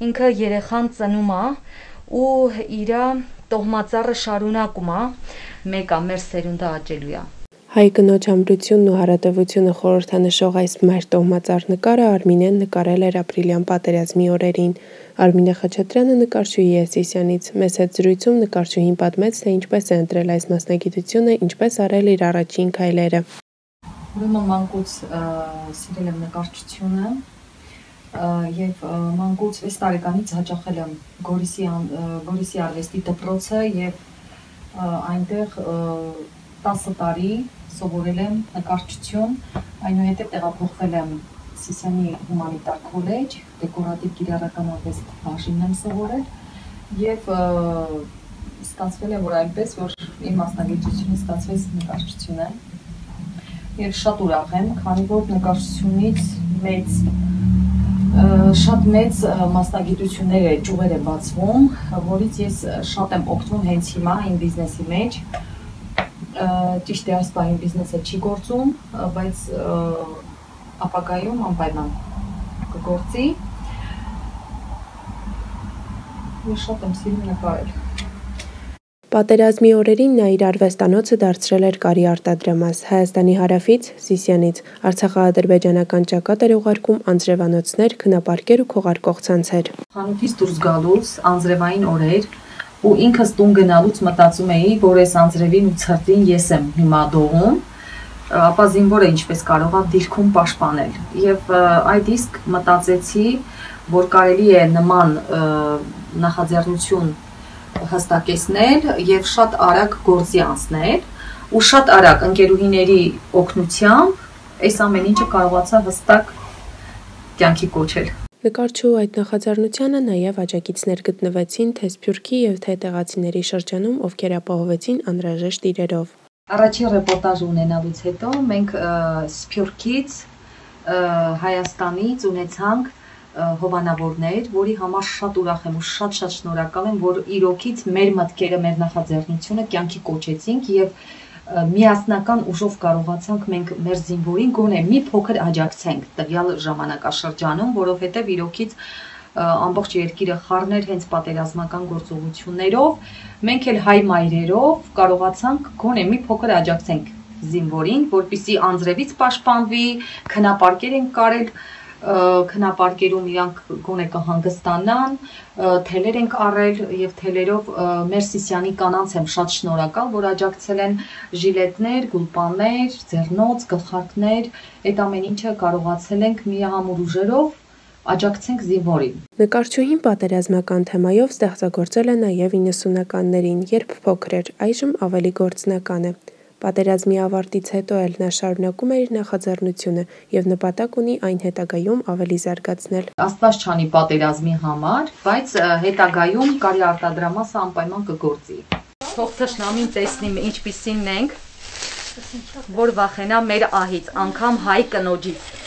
ինքը երեխան ծնում է ու իր տոհմածառը շարունակում է, մեկը մեր սերունդը աճելու է։ Հայ կնոջ ամրությունն ու հարատևությունը խորհրդանշող այս մայր տոհմածառ նկարը Արմինեն նկարել էր ապրիլյան պատերազմի օրերին։ Արմինե Խաչատրյանը նկարչուհի է Սիսյանից։ Մեծ հետ զրույցում նկարչուհին պատմեց, թե ինչպես է ընտրել այս մասնագիտությունը, ինչպես արել իր առաջին քայլերը։ Ուրեմն մանկուց սիրել եմ նկարչությունը եւ մանկուց 6 տարեկանից հաճախել եմ Գորիսի Գորիսի արվեստի դպրոցը եւ այնտեղ 10 տարի սովորել եմ նկարչություն, այնուհետև տեղափոխվել եմ Սիսյանի հումանիտար քոլեջ, դեկորատիվ կիրառական արվեստ բաժինն եմ սովորել եւ ստացվել է որ այնպես որ իմ մասնագիտությունը ստացվեց նկարչություն է եւ շատ ուրախ եմ, քանի որ նկարչությունից մեծ շատ մեծ մասնագիտություններ է ճյուղեր է բացվում, որից ես շատ եմ օգտվում հենց հիմա իմ բիզնեսի մեջ ճիշտ է այս բանի բիզնեսը չի գործում, բայց ապագայում անպայման կգործի։ Ես շատ եմ սիրում նկարել։ Պատերազմի օրերին նա իր արվեստանոցը դարձրել էր կարի արտադրամաս Հայաստանի հարավից, Սիսյանից, Արցախա-ադրբեջանական ճակատ էր ուղարկում անձրևանոցներ, քնապարկեր ու քողարկող ցանցեր։ Խանութից դուրս գալուց անձրևային օրեր ու ինքս տուն գնալուց մտածում էի, որ այս անձրևին ու ցրտին ես եմ հիմա դողում, ապա զինվորը ինչպես կարող է դիրքում պաշտպանել։ Եվ այդ իսկ մտածեցի, որ կարելի է նման նախաձեռնություն հստակեցնել եւ շատ արագ գործի անցնել ու շատ արագ ընկերուհիների օգնությամբ այս ամեն ինչը կարողացա հստակ կյանքի կոչել։ Նկարչու այդ նախաձեռնությանը նաև աջակիցներ գտնվեցին թե Սփյուռքի եւ թե տեղացիների շրջանում, ովքեր ապահովեցին անհրաժեշտ իրերով։ Առաջին ռեպորտաժը ունենալուց հետո մենք Սփյուռքից Հայաստանից ունեցանք հովանավորներ, որի համար շատ ուրախ եմ ու շատ-շատ շնորհակալ եմ, որ իրոքից մեր մտքերը, մեր նախաձեռնությունը կյանքի կոչեցինք եւ միասնական ուժով կարողացանք մենք մեր զինվորին գոնե մի փոքր աջակցենք տվյալ ժամանակաշրջանում, որովհետև իրոքից ամբողջ երկիրը խառներ հենց պատերազմական գործողություններով, մենք էլ հայ մայրերով կարողացանք գոնե մի փոքր աջակցենք զինվորին, որպիսի անձրևից պաշտպանվի, քնապարկեր են կարել, քնապարկերում իրանք գոնե կհանգստանան, թելեր ենք առել եւ թելերով մեր Սիսյանի կանանց եմ շատ շնորհակալ, որ աջակցել են ժիլետներ, գուլպաններ, ձեռնոց, գլխարկներ, այդ ամեն ինչը կարողացել ենք միահամուր ուժերով աջակցենք զինվորին։ Նկարչուհին պատերազմական թեմայով ստեղծագործել է նաև 90-ականներին, երբ փոքր էր, այժմ ավելի գործնական է։ Պատերազմի ավարտից հետո էլ նա շարունակում է իր նախաձեռնությունը եւ նպատակ ունի այն հետագայում ավելի զարգացնել։ Աստված չանի պատերազմի համար, բայց հետագայում կարի արտադրամասը անպայման կգործի։ Թող թշնամին տեսնի ինչպիսին ենք, որ վախենա մեր ահից, անգամ հայ կնոջից։